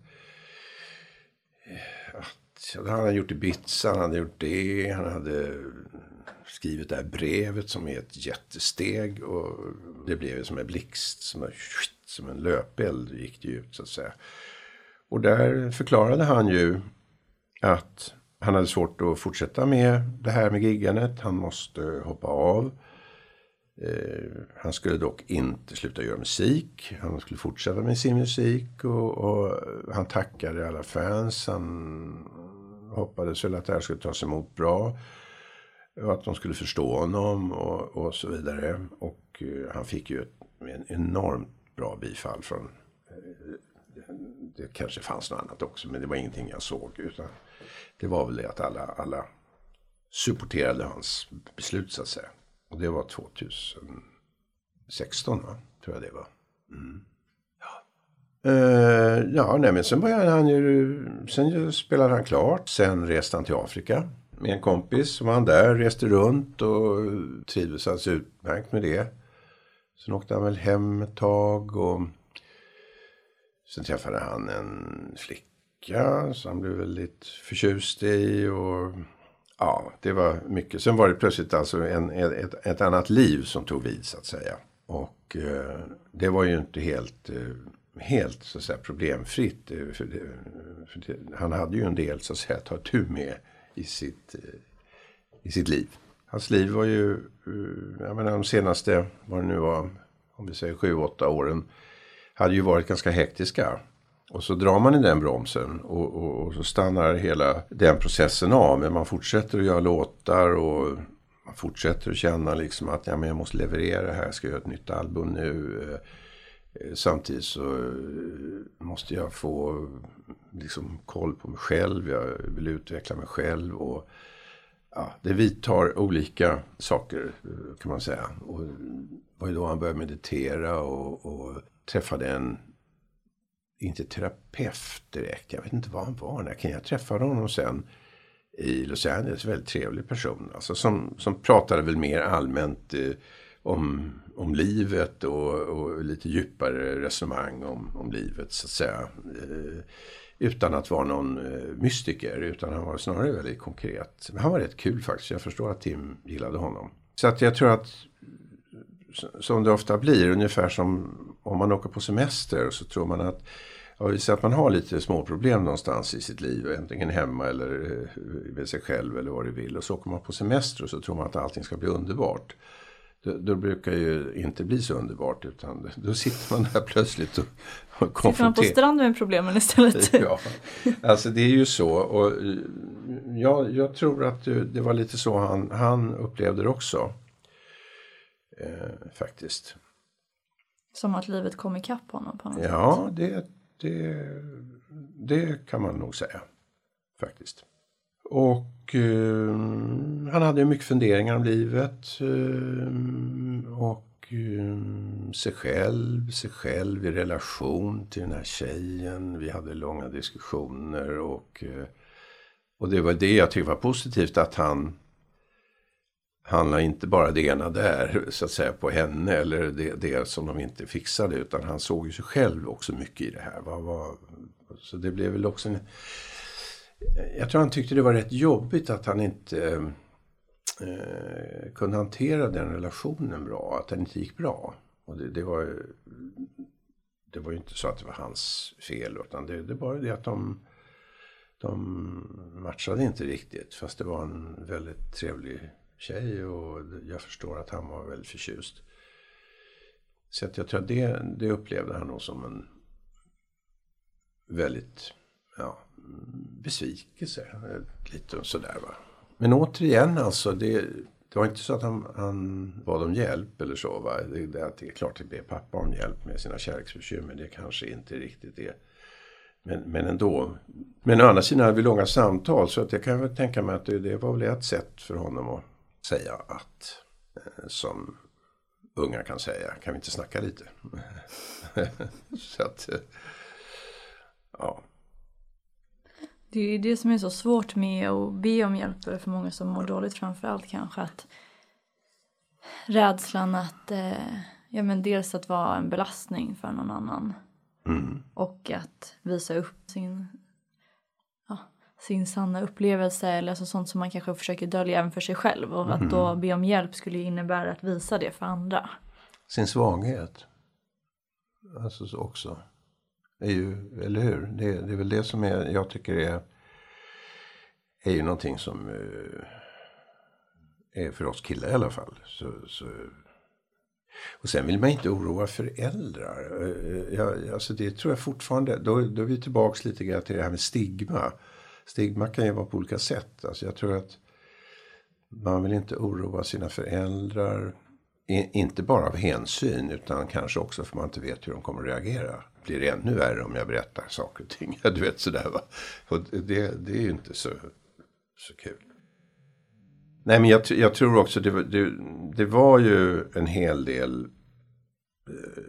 han hade gjort Ibiza, han hade gjort det, han hade skrivit det här brevet som är ett jättesteg. Och det blev som en blixt, som en, som en löpeld gick det ut så att säga. Och där förklarade han ju att han hade svårt att fortsätta med det här med giggandet. Han måste hoppa av. Eh, han skulle dock inte sluta göra musik. Han skulle fortsätta med sin musik. Och, och han tackade alla fans. Han hoppades väl att det här skulle tas emot bra. Och att de skulle förstå honom och, och så vidare. Och uh, han fick ju ett, en enormt bra bifall från eh, det kanske fanns något annat också men det var ingenting jag såg. Utan det var väl det att alla, alla supporterade hans beslut så att säga. Och det var 2016 va? tror jag det var. Mm. Uh, ja nej, men sen började han ju, sen spelade han klart. Sen reste han till Afrika med en kompis. Så var han där, reste runt och trivdes alldeles utmärkt med det. Sen åkte han väl hem ett tag och sen träffade han en flicka som han blev väldigt förtjust i. Och ja, det var mycket. Sen var det plötsligt alltså en, ett, ett annat liv som tog vid så att säga. Och eh, det var ju inte helt, eh, helt så att säga, problemfritt. För det, för det, han hade ju en del så att säga att ta tur med i sitt, eh, i sitt liv. Hans liv var ju, eh, jag menar de senaste, vad det nu var, om vi säger sju, åtta åren, hade ju varit ganska hektiska. Och så drar man i den bromsen och, och, och, så stannar hela den processen av. Men man fortsätter att göra låtar och man fortsätter att känna liksom att ja, men jag måste leverera här, jag ska göra ett nytt album nu. Eh, Eh, samtidigt så eh, måste jag få liksom koll på mig själv, jag vill utveckla mig själv. och ja, Det vidtar olika saker eh, kan man säga. Och det var ju då han började meditera och, och träffade en, inte terapeut direkt, jag vet inte vad han var. När jag träffade honom sen i Los Angeles, väldigt trevlig person. Alltså som, som pratade väl mer allmänt eh, om, om livet och, och, lite djupare resonemang om, om livet så att säga. Eh, utan att vara någon eh, mystiker, utan han var snarare väldigt konkret. Men han var rätt kul faktiskt. Jag förstår att Tim gillade honom. Så att jag tror att, som det ofta blir, ungefär som om man åker på semester så tror man att Ja, vi säger att man har lite småproblem någonstans i sitt liv, antingen hemma eller eh, med sig själv eller vad du vill. Och så åker man på semester och så tror man att allting ska bli underbart. Då, då, brukar ju inte bli så underbart utan då sitter man där plötsligt och, och konfronterar. Sitter man på stranden med problemen istället? ja, alltså det är ju så. Och jag, jag tror att det var lite så han, han upplevde det också. Eh, faktiskt. Som att livet kom ikapp honom på något ja, sätt? Ja, det, det, det kan man nog säga. Faktiskt. Och eh, han hade mycket funderingar om livet. Eh, och eh, sig själv, sig själv i relation till den här tjejen. Vi hade långa diskussioner och, eh, och det var det jag tyckte var positivt att han han la inte bara det ena där så att säga på henne eller det, det som de inte fixade utan han såg ju sig själv också mycket i det här. Vad, vad, så det blev väl också en, jag tror han tyckte det var rätt jobbigt att han inte eh, eh, kunde hantera den relationen bra, att den inte gick bra. Och det, det var det var ju inte så att det var hans fel utan det, det var det att de, de matchade inte riktigt fast det var en väldigt trevlig tjej och jag förstår att han var väldigt förtjust. Så att jag tror att det, det upplevde han nog som en väldigt ja, besvikelse. Lite sådär va. Men återigen alltså, det, det var inte så att han, han bad om hjälp eller så. Va? Det, det, det är klart att be pappa om hjälp med sina kärleksbekymmer. Det kanske inte riktigt är. Men, men ändå. Men å andra sidan hade vi långa samtal så att jag kan väl tänka mig att det, det var väl ett sätt för honom att säga att eh, som unga kan säga, kan vi inte snacka lite? så att, eh, ja. Det är det som är så svårt med att be om hjälp för många som mår dåligt framförallt kanske att rädslan att, eh, ja men dels att vara en belastning för någon annan mm. och att visa upp sin, ja, sin sanna upplevelse eller alltså sånt som man kanske försöker dölja även för sig själv och mm. att då be om hjälp skulle innebära att visa det för andra. Sin svaghet. Alltså också är ju, eller hur? Det, det är väl det som är, jag tycker är, är ju någonting som eh, är för oss killar i alla fall. Så, så, och sen vill man inte oroa föräldrar. Eh, eh, jag, alltså det tror jag fortfarande, då, då är vi tillbaks lite grann till det här med stigma. Stigma kan ju vara på olika sätt. Alltså jag tror att man vill inte oroa sina föräldrar inte bara av hänsyn utan kanske också för man inte vet hur de kommer att reagera. Blir det ännu värre om jag berättar saker och ting? du vet sådär va. Och det, det är ju inte så, så kul. Nej men jag, jag tror också det, det, det, var ju en hel del eh,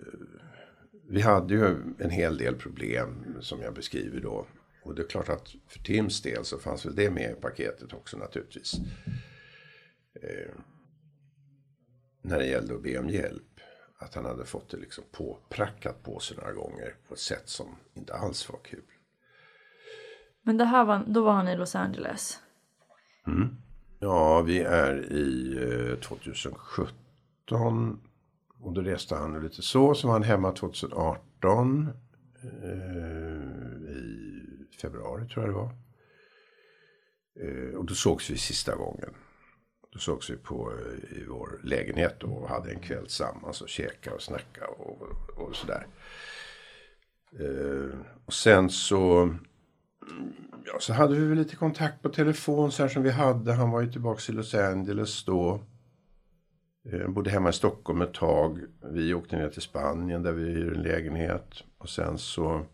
vi hade ju en hel del problem som jag beskriver då. Och det är klart att för Tims del så fanns väl det med i paketet också naturligtvis. Eh, Eh, när det gällde att be om hjälp. Att han hade fått det liksom påprackat på sig några gånger på ett sätt som inte alls var kul. Men det här var, då var han i Los Angeles? Mm. Ja, vi är i eh, 2017. Och då reste han lite så. Så var han hemma 2018. Eh, I februari tror jag det var. Eh, och då sågs vi sista gången. Då sågs vi på, eh, i vår lägenhet och hade en kväll tillsammans och käkade och snackade och, och sådär. Eh, och sen så, mm, ja, så hade vi väl lite kontakt på telefon så här som vi hade. Han var ju tillbaka i Los Angeles då. Eh, bodde hemma i Stockholm ett tag. Vi åkte ner till Spanien där vi hyrde en lägenhet. Och sen så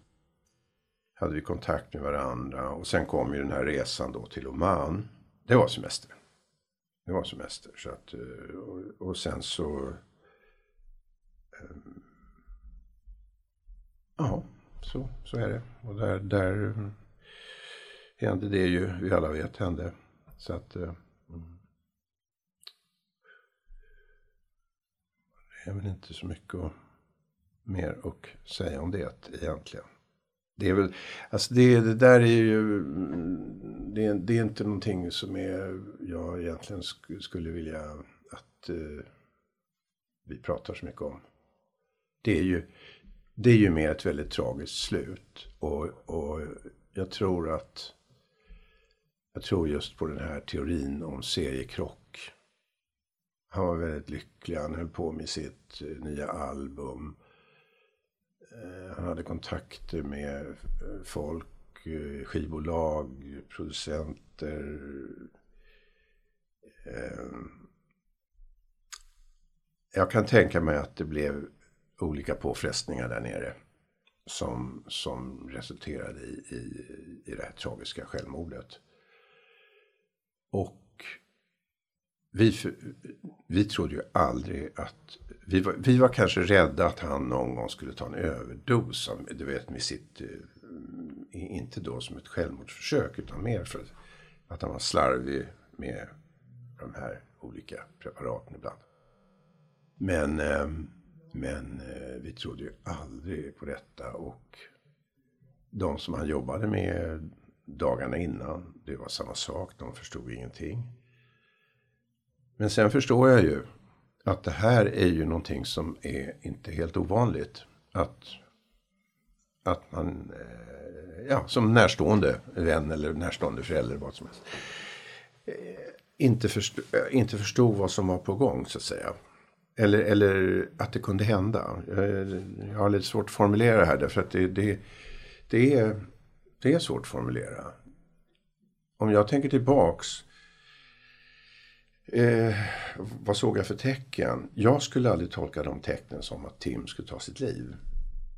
hade vi kontakt med varandra. Och sen kom ju den här resan då till Oman. Det var semester. Det var semester. Så att, eh, och, och sen så... Um, ja, så, så är det. Och där, där hände det ju, vi alla vet hände. Så att... Um, det är väl inte så mycket mer att säga om det egentligen. Det är väl, alltså det, det där är ju, det, det, är inte någonting som är, jag egentligen sk skulle vilja att eh, vi pratar så mycket om. Det är ju, det är ju mer ett väldigt tragiskt slut. Och, och jag tror att, jag tror just på den här teorin om seriekrock. Han var väldigt lycklig, han höll på med sitt eh, nya album. Eh, han hade kontakter med eh, folk, eh, skivbolag, producenter. Jag kan tänka mig att det blev olika påfrestningar där nere. Som, som resulterade i, i, i det här tragiska självmordet. Och vi, vi trodde ju aldrig att... Vi var, vi var kanske rädda att han någon gång skulle ta en överdos. Av, du vet med sitt... Eh, inte då som ett självmordsförsök utan mer för att han var slarvig med de här olika preparaten ibland. Men, ehm, men eh, vi trodde ju aldrig på detta och de som han jobbade med dagarna innan, det var samma sak, de förstod ingenting. Men sen förstår jag ju att det här är ju någonting som är inte helt ovanligt. Att, att man, eh, ja, som närstående vän eller närstående förälder, vad som helst. Eh, inte, förstod, eh, inte förstod vad som var på gång, så att säga. Eller, eller att det kunde hända. Jag har lite svårt att formulera det här, därför att det, det, det, är, det är svårt att formulera. Om jag tänker tillbaks Eh, vad såg jag för tecken? Jag skulle aldrig tolka de tecknen som att Tim skulle ta sitt liv.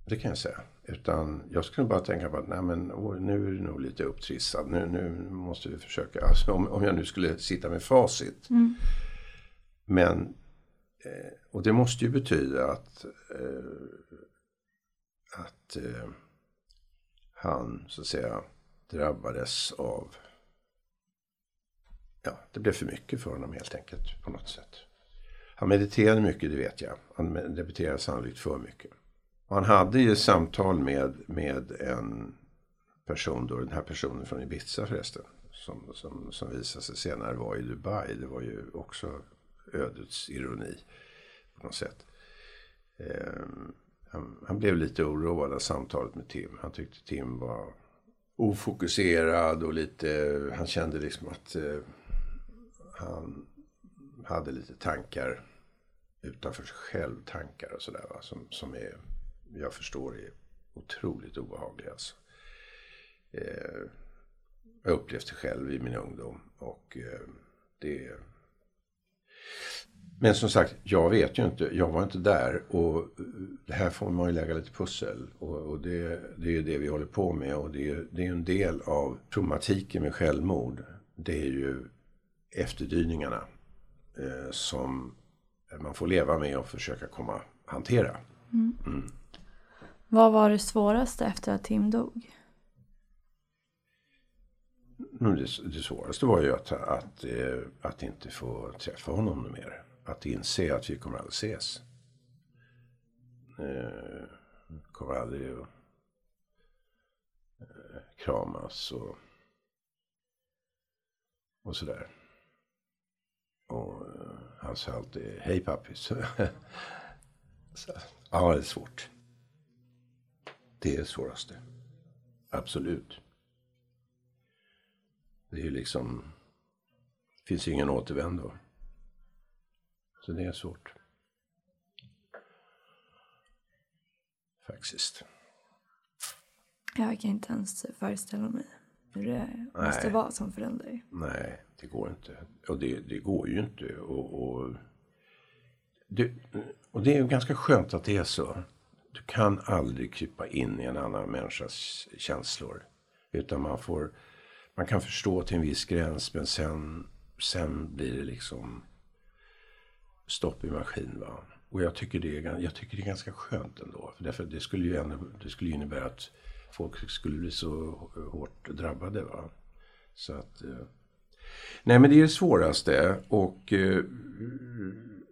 Det kan jag säga. Utan jag skulle bara tänka på att nej men, åh, nu är det nog lite upptrissad. Nu, nu måste vi försöka. Alltså, om, om jag nu skulle sitta med facit. Mm. Men, eh, och det måste ju betyda att, eh, att eh, han så att säga drabbades av ja, det blev för mycket för honom helt enkelt på något sätt. Han mediterade mycket, det vet jag. Han mediterade sannolikt för mycket. Och han hade ju samtal med, med en person då, den här personen från Ibiza förresten. Som, som, som visade sig senare vara i Dubai. Det var ju också ödets ironi på något sätt. Eh, han, han, blev lite oroad av samtalet med Tim. Han tyckte Tim var ofokuserad och lite, han kände liksom att eh, han hade lite tankar utanför sig själv, tankar och sådär som, som är, jag förstår är otroligt obehagliga. Alltså. Eh, jag upplevt det själv i min ungdom och eh, det Men som sagt, jag vet ju inte. Jag var inte där. Och eh, det här får man ju lägga lite pussel. Och, och det, det är ju det vi håller på med. Och det är, det är en del av problematiken med självmord. Det är ju efterdyningarna eh, som man får leva med och försöka komma hantera. Mm. Mm. Vad var det svåraste efter att Tim dog? Det, det svåraste var ju att, att, eh, att inte få träffa honom mer. Att inse att vi kommer aldrig ses. Eh, kommer aldrig att eh, kramas och, och sådär. Och eh, han sa alltid hej pappis. Så, ja, det är svårt. Det är det svåraste. Absolut. Det är ju liksom, det finns ingen återvändo. Så det är svårt. Faktiskt. Jag kan inte ens föreställa mig hur det Nej. måste vara som förälder. Nej, det går inte. Och det, det går ju inte. Och, och, det, och det är ju ganska skönt att det är så. Du kan aldrig krypa in i en annan människas känslor. Utan man får, man kan förstå till en viss gräns men sen, sen blir det liksom stopp i maskin. Va? Och jag tycker, det är, jag tycker det är ganska skönt ändå. För därför det skulle ju ändå, det skulle innebära att folk skulle bli så hårt drabbade. Va? Så att, eh, nej men det är det svåraste. Och eh,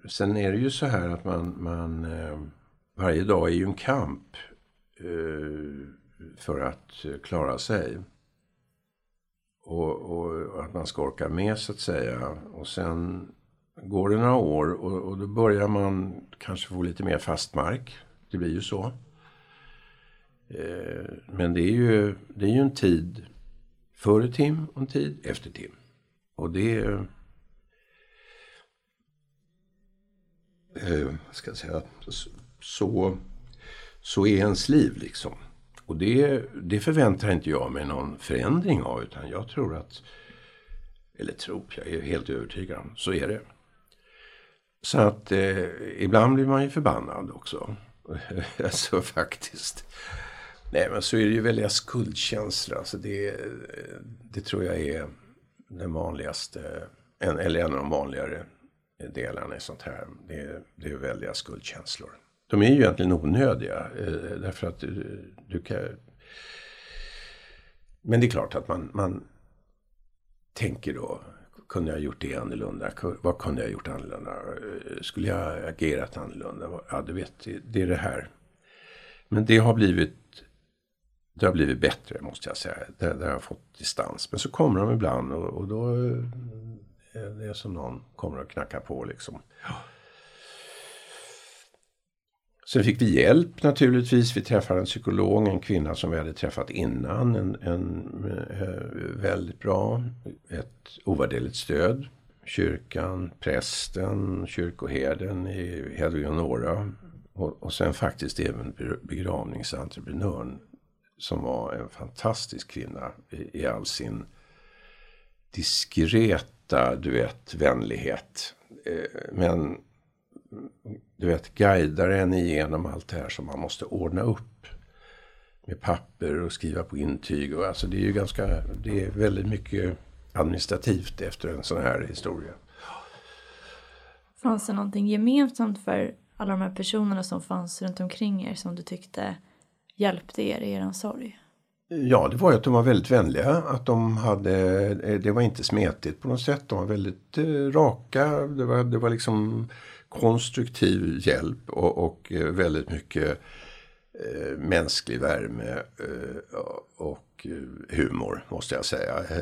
sen är det ju så här att man, man eh, varje dag är ju en kamp för att klara sig. Och, och, att man ska orka med så att säga. Och sen går det några år och, och då börjar man kanske få lite mer fast mark. Det blir ju så. Eh, men det är, ju, det är ju en tid före Tim och en tid efter Tim. Och det är... Eh, ska jag säga? Så, så är ens liv liksom. Och det, det förväntar inte jag mig någon förändring av utan jag tror att, eller tror, jag är helt övertygad, om, så är det. Så att eh, ibland blir man ju förbannad också. alltså faktiskt. Nej men så är det ju väldiga skuldkänslor. Alltså det, det tror jag är den vanligaste, en, eller en av de vanligare delarna i sånt här. Det, det är väldiga skuldkänslor. De är ju egentligen onödiga. Eh, därför att du, du kan... Men det är klart att man, man tänker då kunde jag gjort det annorlunda? Vad kunde jag gjort annorlunda? Eh, skulle jag agerat annorlunda? Ja, du vet, det är det här. Men det har blivit det har blivit bättre måste jag säga. Det, det har jag fått distans. Men så kommer de ibland och, och då eh, är det som någon kommer och knackar på liksom. Ja. Sen fick vi hjälp naturligtvis. Vi träffade en psykolog, en kvinna som vi hade träffat innan. En, en eh, väldigt bra, ett ovärderligt stöd. Kyrkan, prästen, kyrkoherden i Hedvig och Nora. Och, och sen faktiskt även begravningsentreprenören som var en fantastisk kvinna i, i all sin diskreta, du vet, vänlighet. Eh, men du vet, guidar en igenom allt det här som man måste ordna upp. Med papper och skriva på intyg. Och alltså det är ju ganska, det är väldigt mycket administrativt efter en sån här historia. Fanns det någonting gemensamt för alla de här personerna som fanns runt omkring er som du tyckte hjälpte er i er sorg? Ja, det var ju att de var väldigt vänliga. Att de hade, eh, det var inte smetigt på något sätt. De var väldigt eh, raka. Det var, det var liksom konstruktiv hjälp och, och eh, väldigt mycket eh, mänsklig värme eh, och humor måste jag säga. Jag,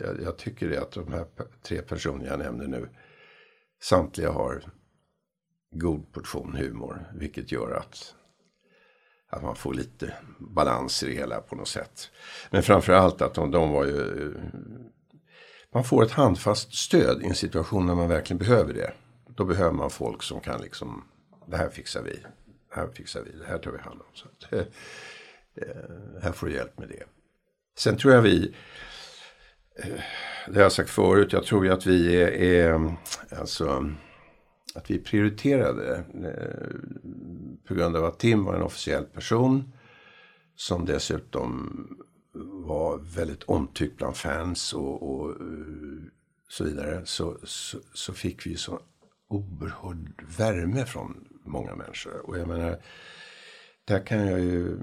jag, jag tycker det att de här tre personerna jag nämnde nu samtliga har god portion humor vilket gör att att man får lite balans i det hela på något sätt. Men framför allt att de, de var ju... Eh, man får ett handfast stöd i en situation när man verkligen behöver det. Då behöver man folk som kan liksom, det här fixar vi, det här fixar vi, det här tar vi hand om. Så att, eh, eh, här får du hjälp med det. Sen tror jag vi, det har jag sagt förut, jag tror ju att vi är, är alltså att vi prioriterade eh, på grund av att Tim var en officiell person som dessutom var väldigt omtyckt bland fans och, och eh, så vidare. Så, så, så fick vi så oerhörd värme från många människor. Och jag menar, där kan jag ju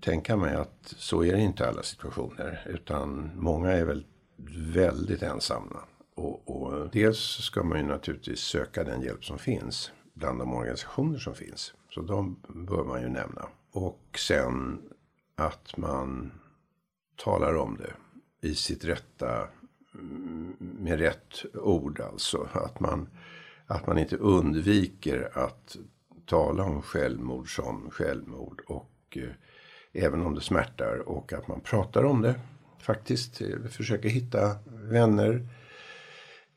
tänka mig att så är det inte i alla situationer. Utan många är väl väldigt ensamma. Och, och dels ska man ju naturligtvis söka den hjälp som finns bland de organisationer som finns. Så de bör man ju nämna. Och sen att man talar om det i sitt rätta, mm, med rätt ord alltså. Att man, att man inte undviker att tala om självmord som självmord. Och eh, även om det smärtar och att man pratar om det. Faktiskt eh, försöker hitta vänner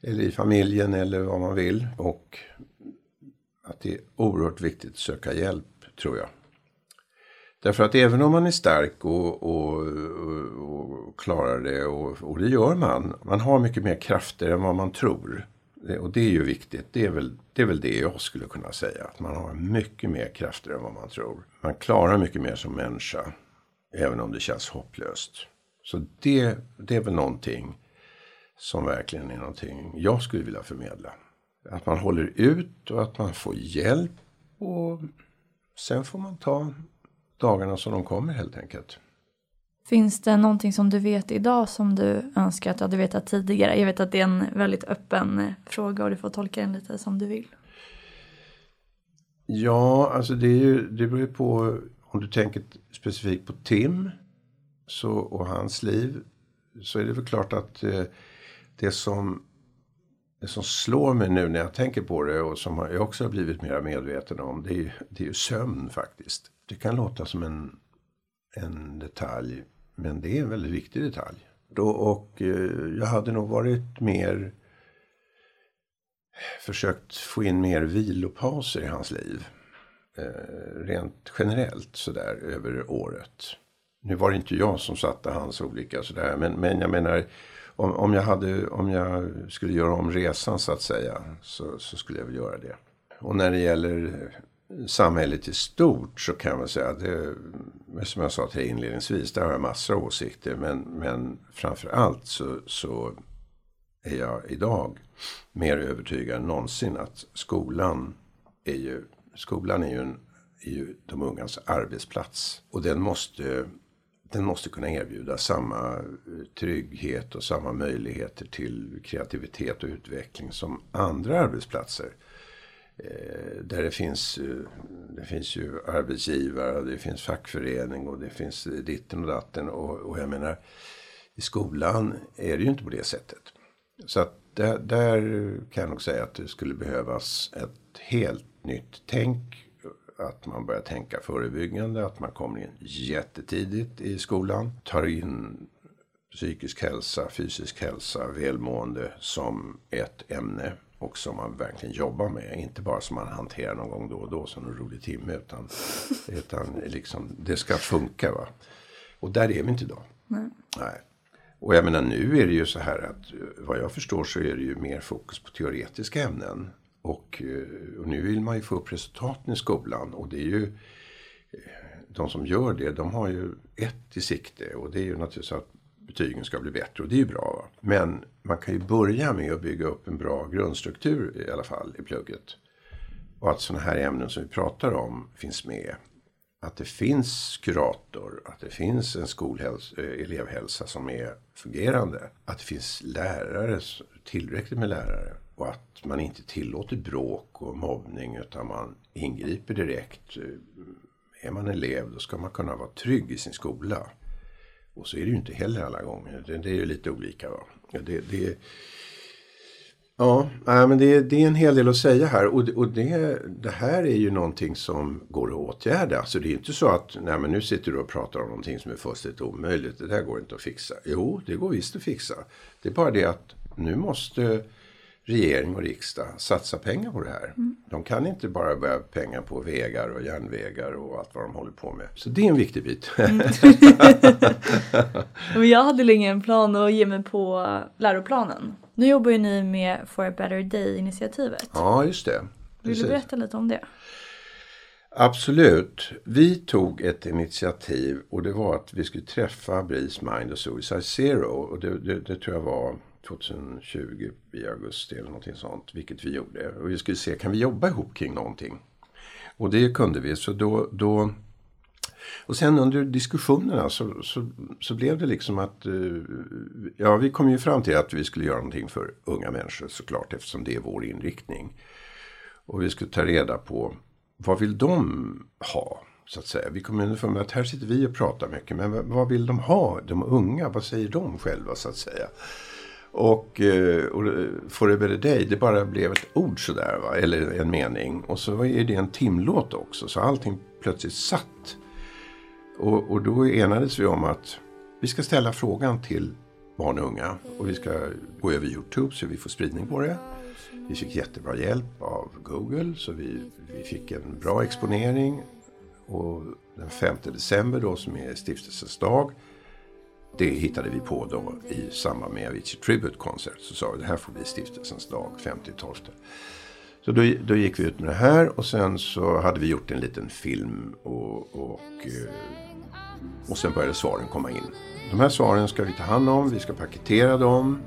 eller i familjen eller vad man vill. Och att det är oerhört viktigt att söka hjälp tror jag. Därför att även om man är stark och, och, och, och klarar det, och, och, det gör man. Man har mycket mer krafter än vad man tror. Och det är ju viktigt. Det är, väl, det är väl det jag skulle kunna säga. Att man har mycket mer krafter än vad man tror. Man klarar mycket mer som människa. Även om det känns hopplöst. Så det, det är väl någonting som verkligen är någonting jag skulle vilja förmedla. Att man håller ut och att man får hjälp. Och sen får man ta dagarna som de kommer helt enkelt. Finns det någonting som du vet idag som du önskar att du hade vetat tidigare? Jag vet att det är en väldigt öppen fråga och du får tolka den lite som du vill. Ja, alltså det, är ju, det beror ju på om du tänker specifikt på Tim så, och hans liv. Så är det väl klart att eh, det som, det som slår mig nu när jag tänker på det och som jag också har blivit mer medveten om. Det är, det är ju sömn faktiskt. Det kan låta som en, en detalj. Men det är en väldigt viktig detalj. Då, och eh, jag hade nog varit mer försökt få in mer vilopauser i hans liv. Eh, rent generellt sådär över året. Nu var det inte jag som satte hans olika sådär. Men, men jag menar om, om, jag hade, om jag skulle göra om resan så att säga. Så, så skulle jag väl göra det. Och när det gäller samhället i stort så kan man säga det, som jag sa till inledningsvis, där har jag massor av åsikter. Men, men framför allt så, så är jag idag mer övertygad än någonsin att skolan är ju, skolan är ju, en, är ju de ungas arbetsplats. Och den måste, den måste kunna erbjuda samma eh, trygghet och samma möjligheter till kreativitet och utveckling som andra arbetsplatser. Eh, där det finns, eh, det finns ju arbetsgivare, det finns fackförening och det finns eh, ditten och datten. Och, och jag menar, i skolan är det ju inte på det sättet. Så att där, där kan jag nog säga att det skulle behövas ett helt nytt tänk. Att man börjar tänka förebyggande, att man kommer in jättetidigt i skolan. Tar in psykisk hälsa, fysisk hälsa, välmående som ett ämne och som man verkligen jobbar med. Inte bara som man hanterar någon gång då och då som en rolig timme. Utan, utan liksom, det ska funka. Va? Och där är vi inte idag. Nej. Nej. Och jag menar nu är det ju så här att vad jag förstår så är det ju mer fokus på teoretiska ämnen. Och, eh, och nu vill man ju få upp resultaten i skolan. Och det är ju eh, de som gör det, de har ju ett i sikte. Och det är ju naturligtvis att betygen ska bli bättre och det är ju bra. Va? Men man kan ju börja med att bygga upp en bra grundstruktur i alla fall i plugget. Och att sådana här ämnen som vi pratar om finns med. Att det finns kurator, att det finns en skolhälsa, eh, elevhälsa som är fungerande. Att det finns lärare, tillräckligt med lärare. Och att man inte tillåter bråk och mobbning utan man ingriper direkt. Eh, är man elev då ska man kunna vara trygg i sin skola. Och så är det ju inte heller alla gånger. Det, det är ju lite olika. Va? Det, det, ja, men det, det, är en hel del att säga här. Och, och det, det, här är ju någonting som går att åtgärda. Så det är inte så att nej, men nu sitter du och pratar om någonting som är fullständigt omöjligt. Det där går inte att fixa. Jo, det går visst att fixa. Det är bara det att nu måste regering och riksdag satsa pengar på det här. Mm. De kan inte bara börja pengar på vägar och järnvägar och allt vad de håller på med. Så det är en viktig bit. Mm. Men jag hade länge en plan att ge mig på läroplanen. Nu jobbar ju ni med For a better day-initiativet. Ja, just det. Vill du berätta lite om det? Absolut. Vi tog ett initiativ och det var att vi skulle träffa Breeze Mind och Suicide Zero. Och det, det, det, tror jag var 2020 i augusti eller någonting sånt. Vilket vi gjorde. Och vi skulle se, kan vi jobba ihop kring någonting? Och det kunde vi. Så då, då och sen under diskussionerna så, så, så blev det liksom att, eh, ja vi kom ju fram till att vi skulle göra någonting för unga människor såklart eftersom det är vår inriktning. Och vi skulle ta reda på vad vill de ha? Så att säga. Vi kom underfund med att här sitter vi och pratar mycket. Men vad vill de ha? De unga, vad säger de själva så att säga? Och, eh, och For a better day, det bara blev ett ord sådär, va? eller en mening. Och så är det en timlåt också, så allting plötsligt satt. Och, och då enades vi om att vi ska ställa frågan till barn och unga. Och vi ska gå över Youtube så vi får spridning på det. Vi fick jättebra hjälp av Google så vi, vi fick en bra exponering. Och den 5 december då som är stiftelsens dag. Det hittade vi på då i samband med Avicii Tribute Concert. Så sa vi det här får bli stiftelsens dag 50-12. Så då, då gick vi ut med det här och sen så hade vi gjort en liten film och, och, eh, och sen började svaren komma in. De här svaren ska vi ta hand om, vi ska paketera dem.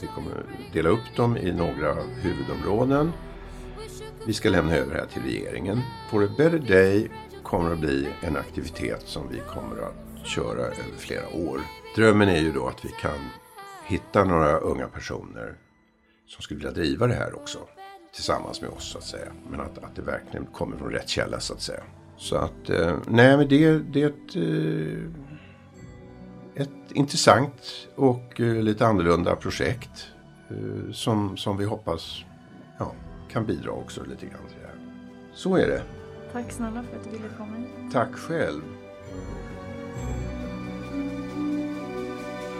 Vi kommer dela upp dem i några huvudområden. Vi ska lämna över det här till regeringen. For a better day kommer att bli en aktivitet som vi kommer att köra över flera år. Drömmen är ju då att vi kan hitta några unga personer som skulle vilja driva det här också. Tillsammans med oss så att säga. Men att, att det verkligen kommer från rätt källa så att säga. Så att, eh, nej men det, det är ett, eh, ett intressant och eh, lite annorlunda projekt. Som, som vi hoppas ja, kan bidra också lite grann till det här. Så är det. Tack snälla för att du ville komma hit. Tack själv.